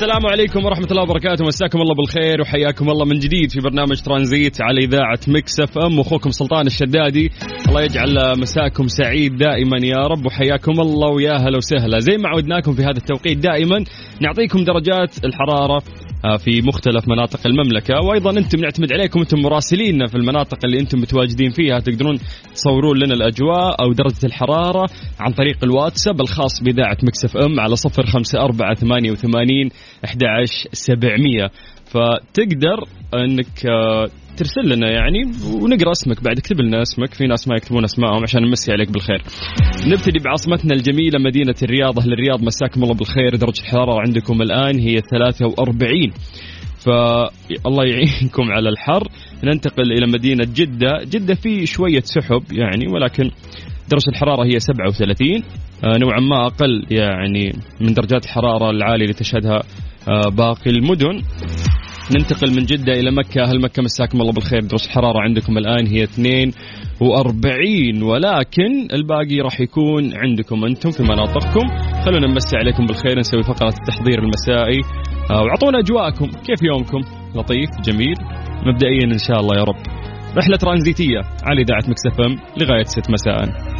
السلام عليكم ورحمة الله وبركاته. مساكم الله بالخير وحياكم الله من جديد في برنامج ترانزيت على إذاعة Mix FM. أخوكم سلطان الشدادي. الله يجعل مساكم سعيد دائما يا رب وحياكم الله ويا هلا وسهلا. زي ما عودناكم في هذا التوقيت دائما نعطيكم درجات الحرارة في مختلف مناطق المملكة. وأيضا أنتم نعتمد عليكم أنتم مراسليننا في المناطق اللي أنتم متواجدين فيها. تقدرون تصورون لنا الأجواء أو درجة الحرارة عن طريق الواتساب الخاص بإذاعة مكسف أم على صفر خمسة أربعة ثمانية وثمانين أحد سبعمية. فتقدر أنك آه، ترسل لنا يعني ونقرأ اسمك بعد اكتب لنا اسمك. في ناس ما يكتبون اسمائهم عشان نمسي عليك بالخير. نبتدي بعاصمتنا الجميلة مدينة الرياض. أهل الرياض مساكم الله بالخير. درجة الحرارة عندكم الآن هي 43 فالله يعينكم على الحر. ننتقل إلى مدينة جدة. جدة في شوية سحب يعني ولكن درجة الحرارة هي 37 آه، نوعا ما أقل يعني من درجات الحرارة العالية اللي تشهدها آه، باقي المدن. ننتقل من جدة إلى مكة. أهل مكة مساكم الله بالخير. درجة الحرارة عندكم الآن هي 42 ولكن الباقي راح يكون عندكم أنتم في مناطقكم. خلونا نمسي عليكم بالخير نسوي فقرة التحضير المسائي. آه، وأعطونا أجواءكم. كيف يومكم؟ لطيف جميل مبدئيا إن شاء الله يا رب. رحلة ترانزيتية على إذاعة مكسفم لغاية 6 مساءً.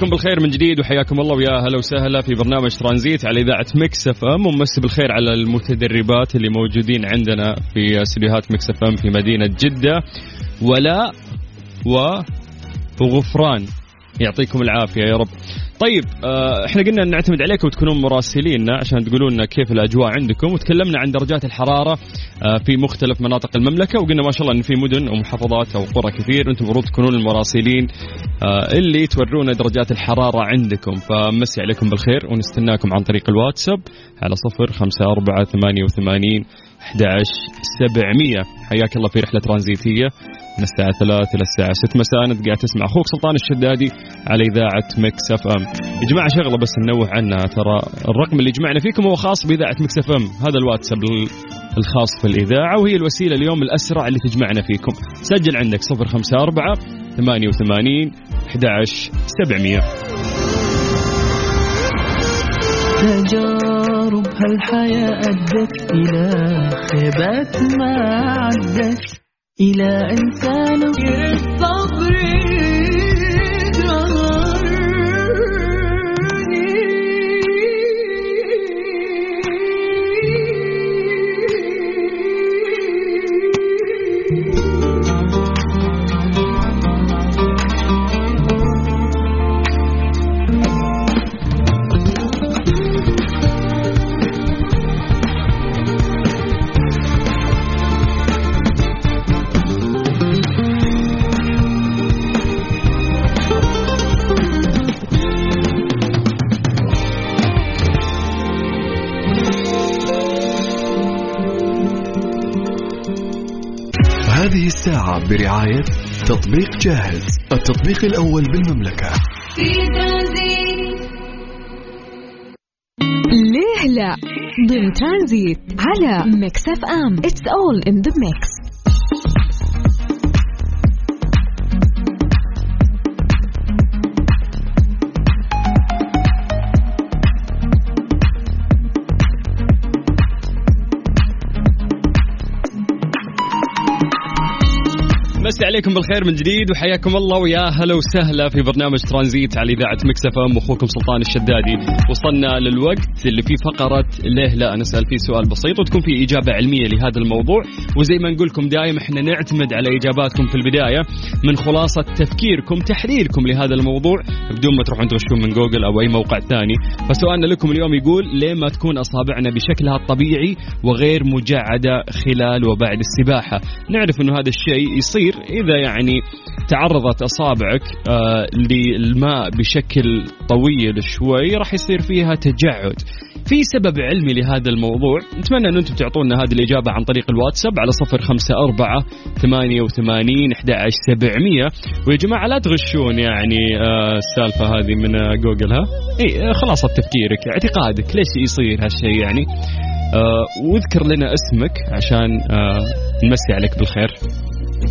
مسي عليكم بالخير من جديد وحياكم الله ويا هلا وسهلا في برنامج ترانزيت على إذاعة Mix FM ومسي بالخير على المتدربات اللي موجودين عندنا في استديوهات Mix FM في مدينة جدة. ولاء و وغفران يعطيكم العافية يا رب. طيب آه، إحنا قلنا نعتمد عليكم وتكونون مراسليننا عشان تقولون لنا كيف الأجواء عندكم وتكلمنا عن درجات الحرارة آه، في مختلف مناطق المملكة وقلنا ما شاء الله إن في مدن ومحافظات أو قرى كثير وأنتم المفروض تكونون المراسلين آه، اللي تورونا درجات الحرارة عندكم فمسي عليكم بالخير ونستناكم عن طريق الواتساب على صفر خمسة أربعة ثمانية وثمانين 11 700 حياك الله في رحلة ترانزيتية. من الساعة 3 إلى الساعة 6 مساء. أنت قاعد تسمع أخوك سلطان الشدادي على إذاعة Mix FM يا جماعة شغلة بس ننوه عنها. ترى الرقم اللي جمعنا فيكم هو خاص بإذاعة Mix FM هذا الواتساب الخاص في الإذاعة وهي الوسيلة اليوم الأسرع اللي تجمعنا فيكم. سجل عندك 054 88 11 700 تجارب هالحياة أدت إلى خيبات ما عدت إلى إنسان. الصبر هذه الساعة برعاية تطبيق جاهز التطبيق الأول بالمملكة. في ترانزيت. لا؟ ضمن ترانزيت على Mix FM. It's all in the mix عليكم بالخير من جديد وحياكم الله ويا هلا وسهلا في برنامج ترانزيت على إذاعة Mix FM. أخوكم سلطان الشدادي. وصلنا للوقت اللي فيه فقرة ليه لا؟ نسال فيه سؤال بسيط وتكون فيه إجابة علمية لهذا الموضوع. وزي ما نقول لكم دائما إحنا نعتمد على إجاباتكم في البداية من خلاصة تفكيركم تحليلكم لهذا الموضوع بدون ما تروحون تغشون من جوجل أو أي موقع ثاني. فسؤالنا لكم اليوم يقول ليه ما تكون أصابعنا بشكلها الطبيعي وغير مجعدة خلال وبعد السباحة؟ نعرف إنه هذا الشيء يصير إذا يعني تعرضت أصابعك آه للماء بشكل طويل شوي راح يصير فيها تجعد في سبب علمي لهذا الموضوع نتمنى أن أنتم تعطونا هذه الإجابة عن طريق الواتساب على صفر خمسة أربعة ثمانية وثمانين أحد سبعمية. ويا جماعة لا تغشون يعني آه السالفة هذه من آه جوجل ها؟ إي آه خلاصة تفكيرك اعتقادك ليش يصير هالشيء يعني؟ واذكر لنا اسمك عشان نمسي عليك بالخير.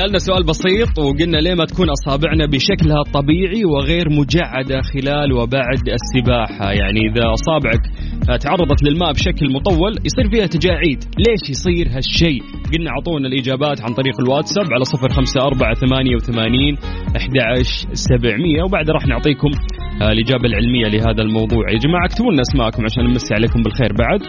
سألنا سؤال بسيط وقلنا ليه ما تكون أصابعنا بشكلها الطبيعي وغير مجعدة خلال وبعد السباحة؟ يعني إذا أصابعك تعرضت للماء بشكل مطول يصير فيها تجاعيد. ليش يصير هالشيء؟ قلنا أعطونا الإجابات عن طريق الواتساب على صفر خمسة أربعة ثمانية وثمانين أحد سبعمية وبعد راح نعطيكم الإجابة العلمية لهذا الموضوع. يا جماعة اكتبوا لنا أسماءكم عشان نمسي عليكم بالخير بعد.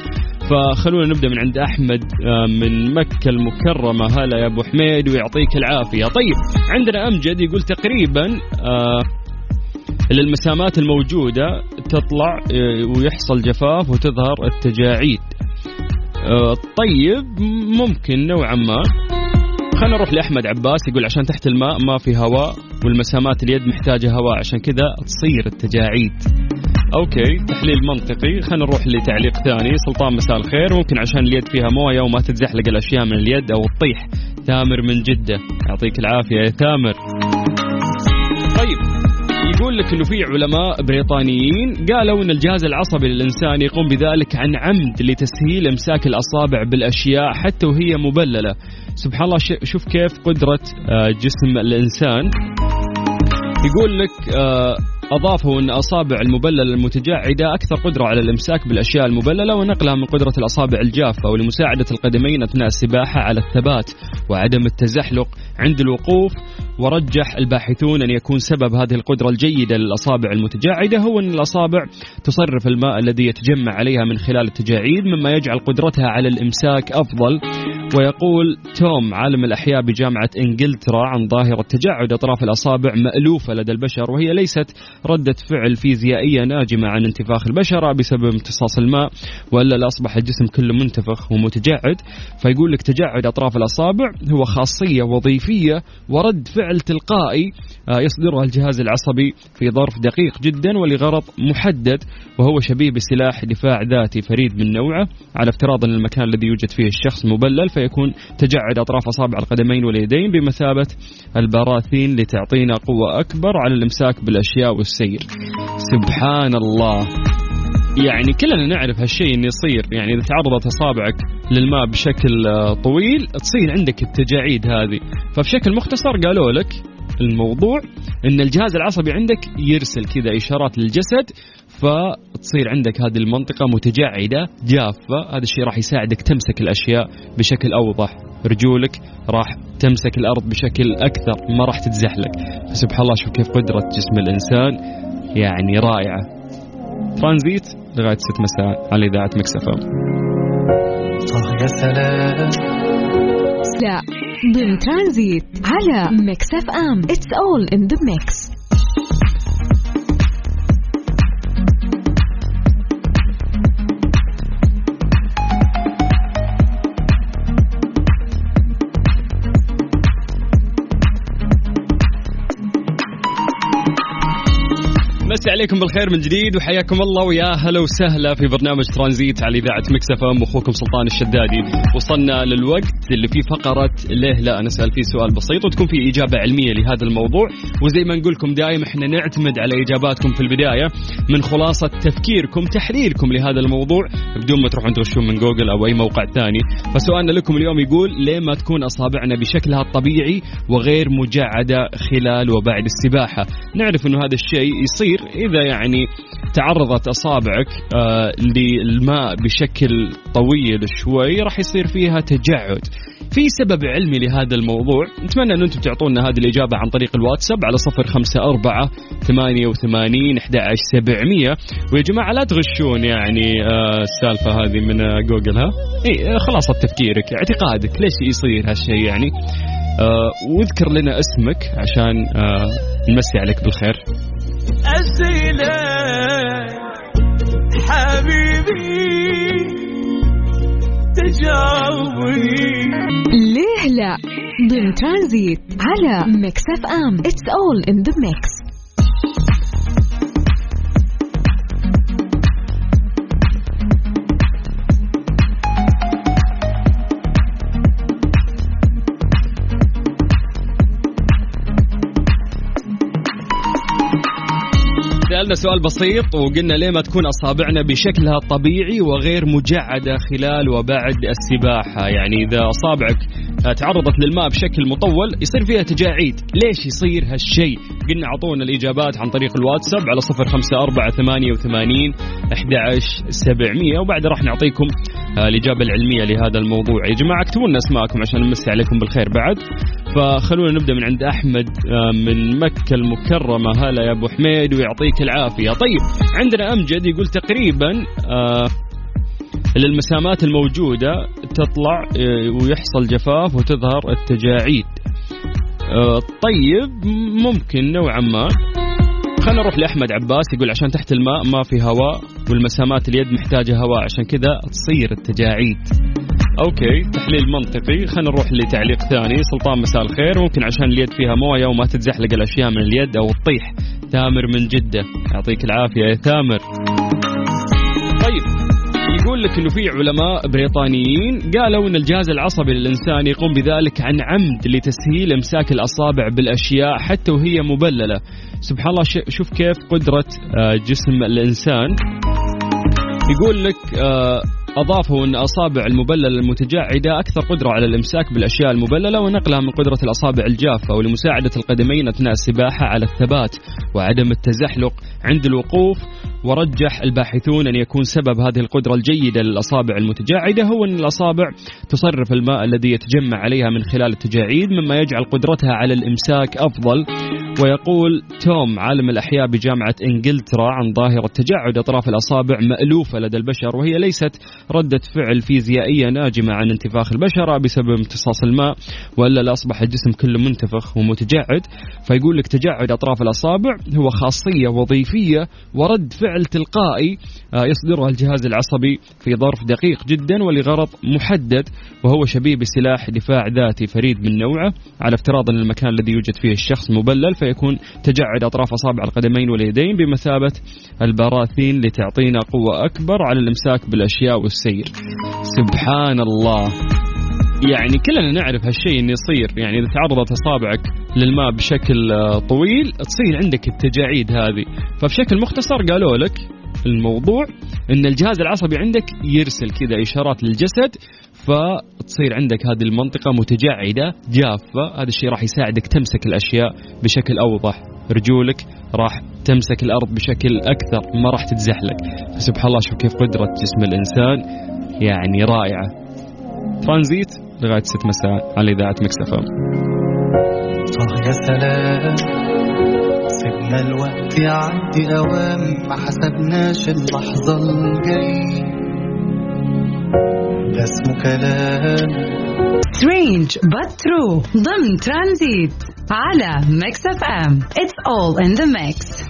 فخلونا نبدأ من عند أحمد من مكة المكرمة. هلا يا أبو حميد ويعطيك العافية. طيب عندنا أمجد يقول تقريبا للمسامات الموجودة تطلع ويحصل جفاف وتظهر التجاعيد. طيب ممكن نوعا ما. خلينا نروح لأحمد عباس يقول عشان تحت الماء ما في هواء والمسامات اليد محتاجة هواء عشان كذا تصير التجاعيد. أوكي تحليل منطقي. خلينا نروح لتعليق ثاني. سلطان مساء الخير. ممكن عشان اليد فيها مويه وما تتزحلق الأشياء من اليد أو تطيح. ثامر من جدة. يعطيك العافية يا ثامر طيب يقول لك إنه في علماء بريطانيين قالوا إن الجهاز العصبي للإنسان يقوم بذلك عن عمد لتسهيل إمساك الأصابع بالأشياء حتى وهي مبللة. سبحان الله شوف كيف قدرة جسم الإنسان. يقول لك أضافوا أن أصابع المبللة المتجعدة أكثر قدرة على الإمساك بالأشياء المبللة ونقلها من قدرة الأصابع الجافة ولمساعدة القدمين أثناء السباحة على الثبات وعدم التزحلق عند الوقوف ورجح الباحثون أن يكون سبب هذه القدرة الجيدة للأصابع المتجعدة هو أن الأصابع تصرف الماء الذي يتجمع عليها من خلال التجاعيد مما يجعل قدرتها على الإمساك أفضل. ويقول توم عالم الأحياء بجامعة إنجلترا عن ظاهرة تجعد أطراف الأصابع مألوفة لدى البشر وهي ليست ردة فعل فيزيائية ناجمة عن انتفاخ البشرة بسبب امتصاص الماء وإلا لأصبح الجسم كله منتفخ ومتجعد فيقول لك تجعد أطراف الأصابع هو خاصية وظيفية ورد فعل تلقائي يصدرها الجهاز العصبي في ظرف دقيق جدا ولغرض محدد وهو شبيه بسلاح دفاع ذاتي فريد من نوعه. على افتراض أن المكان الذي يوجد فيه الشخص مبلل فيكون تجعد أطراف أصابع القدمين واليدين بمثابة البراثين لتعطينا قوة أكبر على الإمساك بالأشياء والسير. سبحان الله. يعني كلنا نعرف هالشيء إنه يصير. يعني إذا تعرضت أصابعك للماء بشكل طويل تصير عندك التجاعيد هذه. فبشكل مختصر قالوا لك الموضوع إن الجهاز العصبي عندك يرسل كذا إشارات للجسد فتصير عندك هذه المنطقة متجعدة جافة. هذا الشيء راح يساعدك تمسك الأشياء بشكل أوضح. رجولك راح تمسك الأرض بشكل أكثر ما راح تتزحلق. فسبحان الله شوف كيف قدرة جسم الإنسان يعني رائعة. ترانزيت لغاية 6 مساء على إذاعة Mix FM يا سلام ليه لا ضمن ترانزيت على Mix FM. It's all in the mix مسي عليكم بالخير من جديد وحياكم الله ويا هلا وسهلا في برنامج ترانزيت على إذاعة Mix FM أخوكم سلطان الشدادي. وصلنا للوقت اللي فيه فقرة ليه لا نسال فيه سؤال بسيط وتكون فيه إجابة علمية لهذا الموضوع. وزي ما نقول لكم دائما إحنا نعتمد على إجاباتكم في البداية من خلاصة تفكيركم تحليلكم لهذا الموضوع. بدون ما تروحون تغشون من جوجل أو أي موقع ثاني. فسؤالنا لكم اليوم يقول ليه ما تكون أصابعنا بشكلها الطبيعي وغير مجعدة خلال وبعد السباحة؟ نعرف إنه هذا الشيء يصير إذا يعني تعرضت أصابعك آه للماء بشكل طويل شوي راح يصير فيها تجعد. في سبب علمي لهذا الموضوع نتمنى أن أنتم تعطونا هذه الإجابة عن طريق الواتساب على صفر خمسة أربعة ثمانية وثمانين أحد سبعمية. ويا جماعة لا تغشون يعني آه السالفة هذه من آه جوجل ها؟ إيه خلاصة تفكيرك اعتقادك ليش يصير هالشيء يعني؟ واذكر لنا اسمك عشان نمسي عليك بالخير. أسئلة حبيبي تجاوبني ليه لا؟ ضمن ترانزيت على Mix FM. It's all in the mix سألنا سؤال بسيط وقلنا ليه ما تكون أصابعنا بشكلها الطبيعي وغير مجعدة خلال وبعد السباحة؟ يعني إذا أصابعك تعرضت للماء بشكل مطول يصير فيها تجاعيد ليش يصير هالشيء؟ قلنا أعطونا الإجابات عن طريق الواتساب على صفر خمسة أربعة ثمانية وثمانين أحد سبعمية وبعد راح نعطيكم الإجابة العلمية لهذا الموضوع. يا جماعة اكتبوا لنا أسماءكم عشان نمسي عليكم بالخير بعد. فخلونا نبدأ من عند أحمد من مكة المكرمة. هلا يا أبو حميد ويعطيك العافية. طيب عندنا أمجد يقول تقريبا آه للمسامات الموجودة تطلع ويحصل جفاف وتظهر التجاعيد. آه طيب ممكن نوعا ما. خلينا نروح لأحمد عباس يقول عشان تحت الماء ما في هواء والمسامات اليد محتاجة هواء عشان كذا تصير التجاعيد. أوكي تحليل منطقي. خلينا نروح لتعليق ثاني. سلطان مساء الخير. ممكن عشان اليد فيها موية وما تتزحلق الأشياء من اليد أو تطيح. ثامر من جدة. يعطيك العافية يا ثامر. لك إنه في علماء بريطانيين قالوا إن الجهاز العصبي للإنسان يقوم بذلك عن عمد لتسهيل إمساك الأصابع بالأشياء حتى وهي مبللة. سبحان الله شوف كيف قدرة جسم الإنسان. يقول لك أضافوا أن أصابع المبللة المتجعدة أكثر قدرة على الإمساك بالأشياء المبللة ونقلها من قدرة الأصابع الجافة ولمساعدة القدمين أثناء السباحة على الثبات وعدم التزحلق عند الوقوف. ورجح الباحثون أن يكون سبب هذه القدرة الجيدة للأصابع المتجعدة هو أن الأصابع تصرف الماء الذي يتجمع عليها من خلال التجاعيد مما يجعل قدرتها على الإمساك أفضل. ويقول توم عالم الأحياء بجامعة إنجلترا عن ظاهرة تجعد أطراف الأصابع مألوفة لدى البشر وهي ليست ردة فعل فيزيائية ناجمة عن انتفاخ البشرة بسبب امتصاص الماء وإلا لأصبح الجسم كله منتفخ ومتجعد. فيقول لك تجعد أطراف الأصابع هو خاصية وظيفية ورد فعل تلقائي يصدرها الجهاز العصبي في ظرف دقيق جدا ولغرض محدد وهو شبيه بسلاح دفاع ذاتي فريد من نوعه. على افتراض أن المكان الذي يوجد فيه الشخص مبلل فيكون تجعد أطراف أصابع القدمين واليدين بمثابة البراثين لتعطينا قوة أكبر على الإمساك بالأشياء والسير سبحان الله يعني كلنا نعرف هالشيء إنه يصير. يعني إذا تعرضت أصابعك للماء بشكل طويل تصير عندك التجاعيد هذه. فبشكل مختصر قالوا لك الموضوع إن الجهاز العصبي عندك يرسل كذا إشارات للجسد فتصير عندك هذه المنطقة متجعدة جافة. هذا الشيء راح يساعدك تمسك الأشياء بشكل أوضح. رجولك راح تمسك الأرض بشكل أكثر ما راح تتزحلق. سبحان الله شوف كيف قدرة جسم الإنسان يعني رائعة. ترانزيت لغاية 6 مساء. على إذاعة Mix FM آه يا سلام. سيبنا الوقت يعدي أوام ما حسبناش اللحظة الجاية. ده اسمه كلام Strange but true ضمن ترانزيت على ميكس اف ام It's all in the mix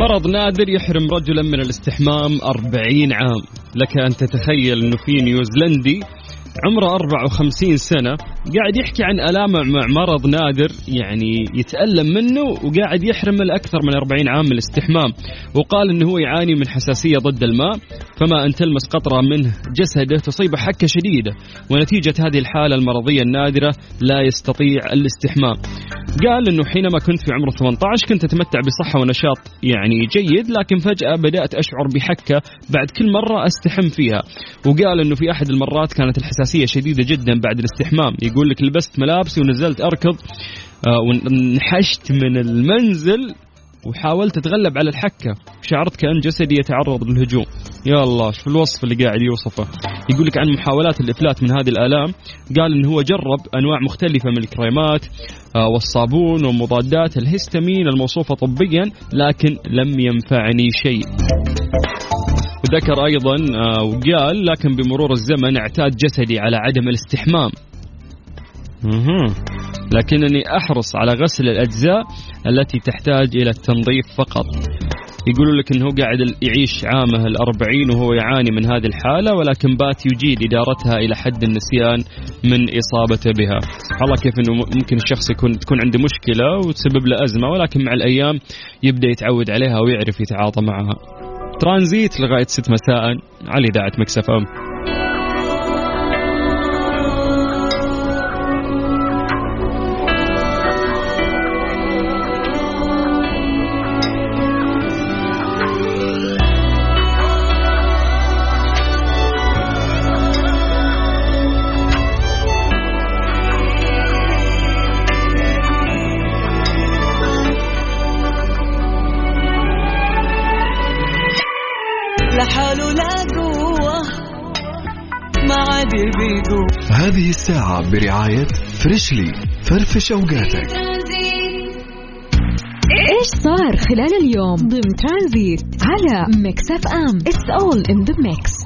مرض نادر يحرم رجلا من الاستحمام 40 عام. لك أن تتخيل أنه في نيوزيلندي عمره 54 سنة قاعد يحكي عن آلامه مع مرض نادر يعني يتألم منه وقاعد يحرم الأكثر من 40 عام من الاستحمام وقال أنه هو يعاني من حساسية ضد الماء فما أن تلمس قطرة منه جسده تصيبه حكة شديدة ونتيجة هذه الحالة المرضية النادرة لا يستطيع الاستحمام. قال إنه حينما كنت في عمر 18 كنت أتمتع بصحة ونشاط يعني جيد لكن فجأة بدأت أشعر بحكة بعد كل مرة أستحم فيها. وقال إنه في أحد المرات كانت الحساسيه شديدة جدا بعد الاستحمام. يقول لك لبست ملابسي ونزلت أركض آه، وانحشت من المنزل وحاولت أتغلب على الحكة. شعرت كأن جسدي يتعرض للهجوم. يا الله شوف الوصف اللي قاعد يوصفه؟ يقول لك عن محاولات الإفلات من هذه الآلام قال انه هو جرب أنواع مختلفة من الكريمات آه، والصابون ومضادات الهستامين الموصوفة طبيا لكن لم ينفعني شيء. وذكر أيضا آه، وقال لكن بمرور الزمن اعتاد جسدي على عدم الاستحمام. لكنني أحرص على غسل الأجزاء التي تحتاج إلى التنظيف فقط. يقولوا لك إنه قاعد يعيش عامه الأربعين وهو يعاني من هذه الحالة ولكن بات يجيد إدارتها إلى حد النسيان من إصابته بها. سبحان الله كيف إنه ممكن الشخص يكون تكون عنده مشكلة وتسبب له أزمة ولكن مع الأيام يبدأ يتعود عليها ويعرف يتعاطى معها. ترانزيت لغاية 6 مساء على إذاعة مكسف أم. الساعة برعاية فريشلي. فرفش أوقاتك. إيش صار خلال اليوم؟ ضمن ترانزيت على ميكس أف أم. It's all in the mix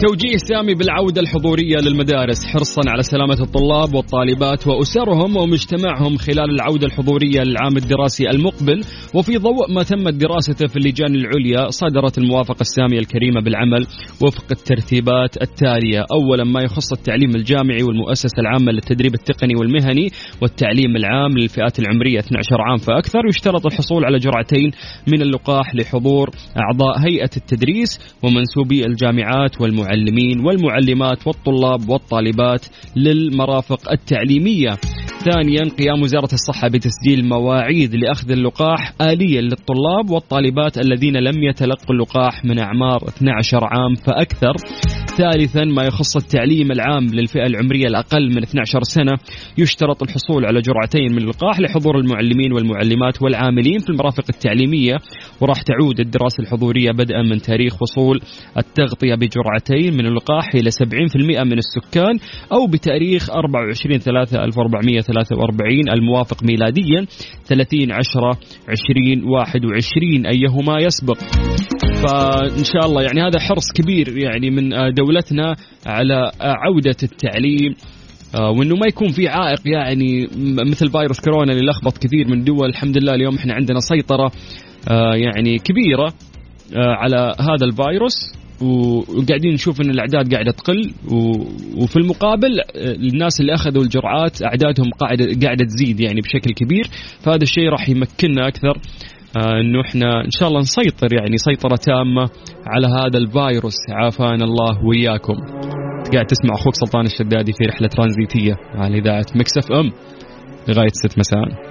توجيه سامي بالعودة الحضورية للمدارس حرصا على سلامة الطلاب والطالبات وأسرهم ومجتمعهم خلال العودة الحضورية للعام الدراسي المقبل. وفي ضوء ما تمت دراسته في اللجان العليا صدرت الموافقة السامية الكريمة بالعمل وفق الترتيبات التالية. أولا ما يخص التعليم الجامعي والمؤسسة العامة للتدريب التقني والمهني والتعليم العام للفئات العمرية 12 عام. فأكثر يشترط الحصول على جرعتين من اللقاح لحضور أعضاء هيئة التدريس ومنسوبي الجامعات والمعلمين والمعلمات والطلاب والطالبات للمرافق التعليمية. ثانيا قيام وزارة الصحة بتسجيل مواعيد لأخذ اللقاح آليا للطلاب والطالبات الذين لم يتلقوا اللقاح من أعمار 12 عام فأكثر. ثالثا ما يخص التعليم العام للفئة العمرية الأقل من 12 سنة يشترط الحصول على جرعتين من اللقاح لحضور المعلمين والمعلمات والعاملين في المرافق التعليمية وراح تعود الدراسة الحضورية بدءا من تاريخ وصول التغطية بجرعتين من اللقاح إلى 70% من السكان أو بتاريخ 24 3 1443 الموافق ميلاديا 30 10 20 21 أيهما يسبق. فإن شاء الله يعني هذا حرص كبير يعني من دولتنا على عودة التعليم آه، وإنه ما يكون في عائق يعني مثل فيروس كورونا اللي لخبط كثير من الدول الحمد لله اليوم إحنا عندنا سيطرة آه، يعني كبيرة آه، على هذا الفيروس. وقاعدين نشوف إن الأعداد قاعدة تقل. وفي المقابل آه، الناس اللي أخذوا الجرعات أعدادهم قاعدة قاعدة تزيد يعني بشكل كبير. فهذا الشيء راح يمكننا أكثر آه، انه إحنا إن شاء الله نسيطر يعني سيطرة تامة على هذا الفيروس. عافانا الله وإياكم. قاعد تسمع أخوك سلطان الشدادي في رحلة ترانزيتية على إذاعة مكسف أم. لغاية 6 مساء.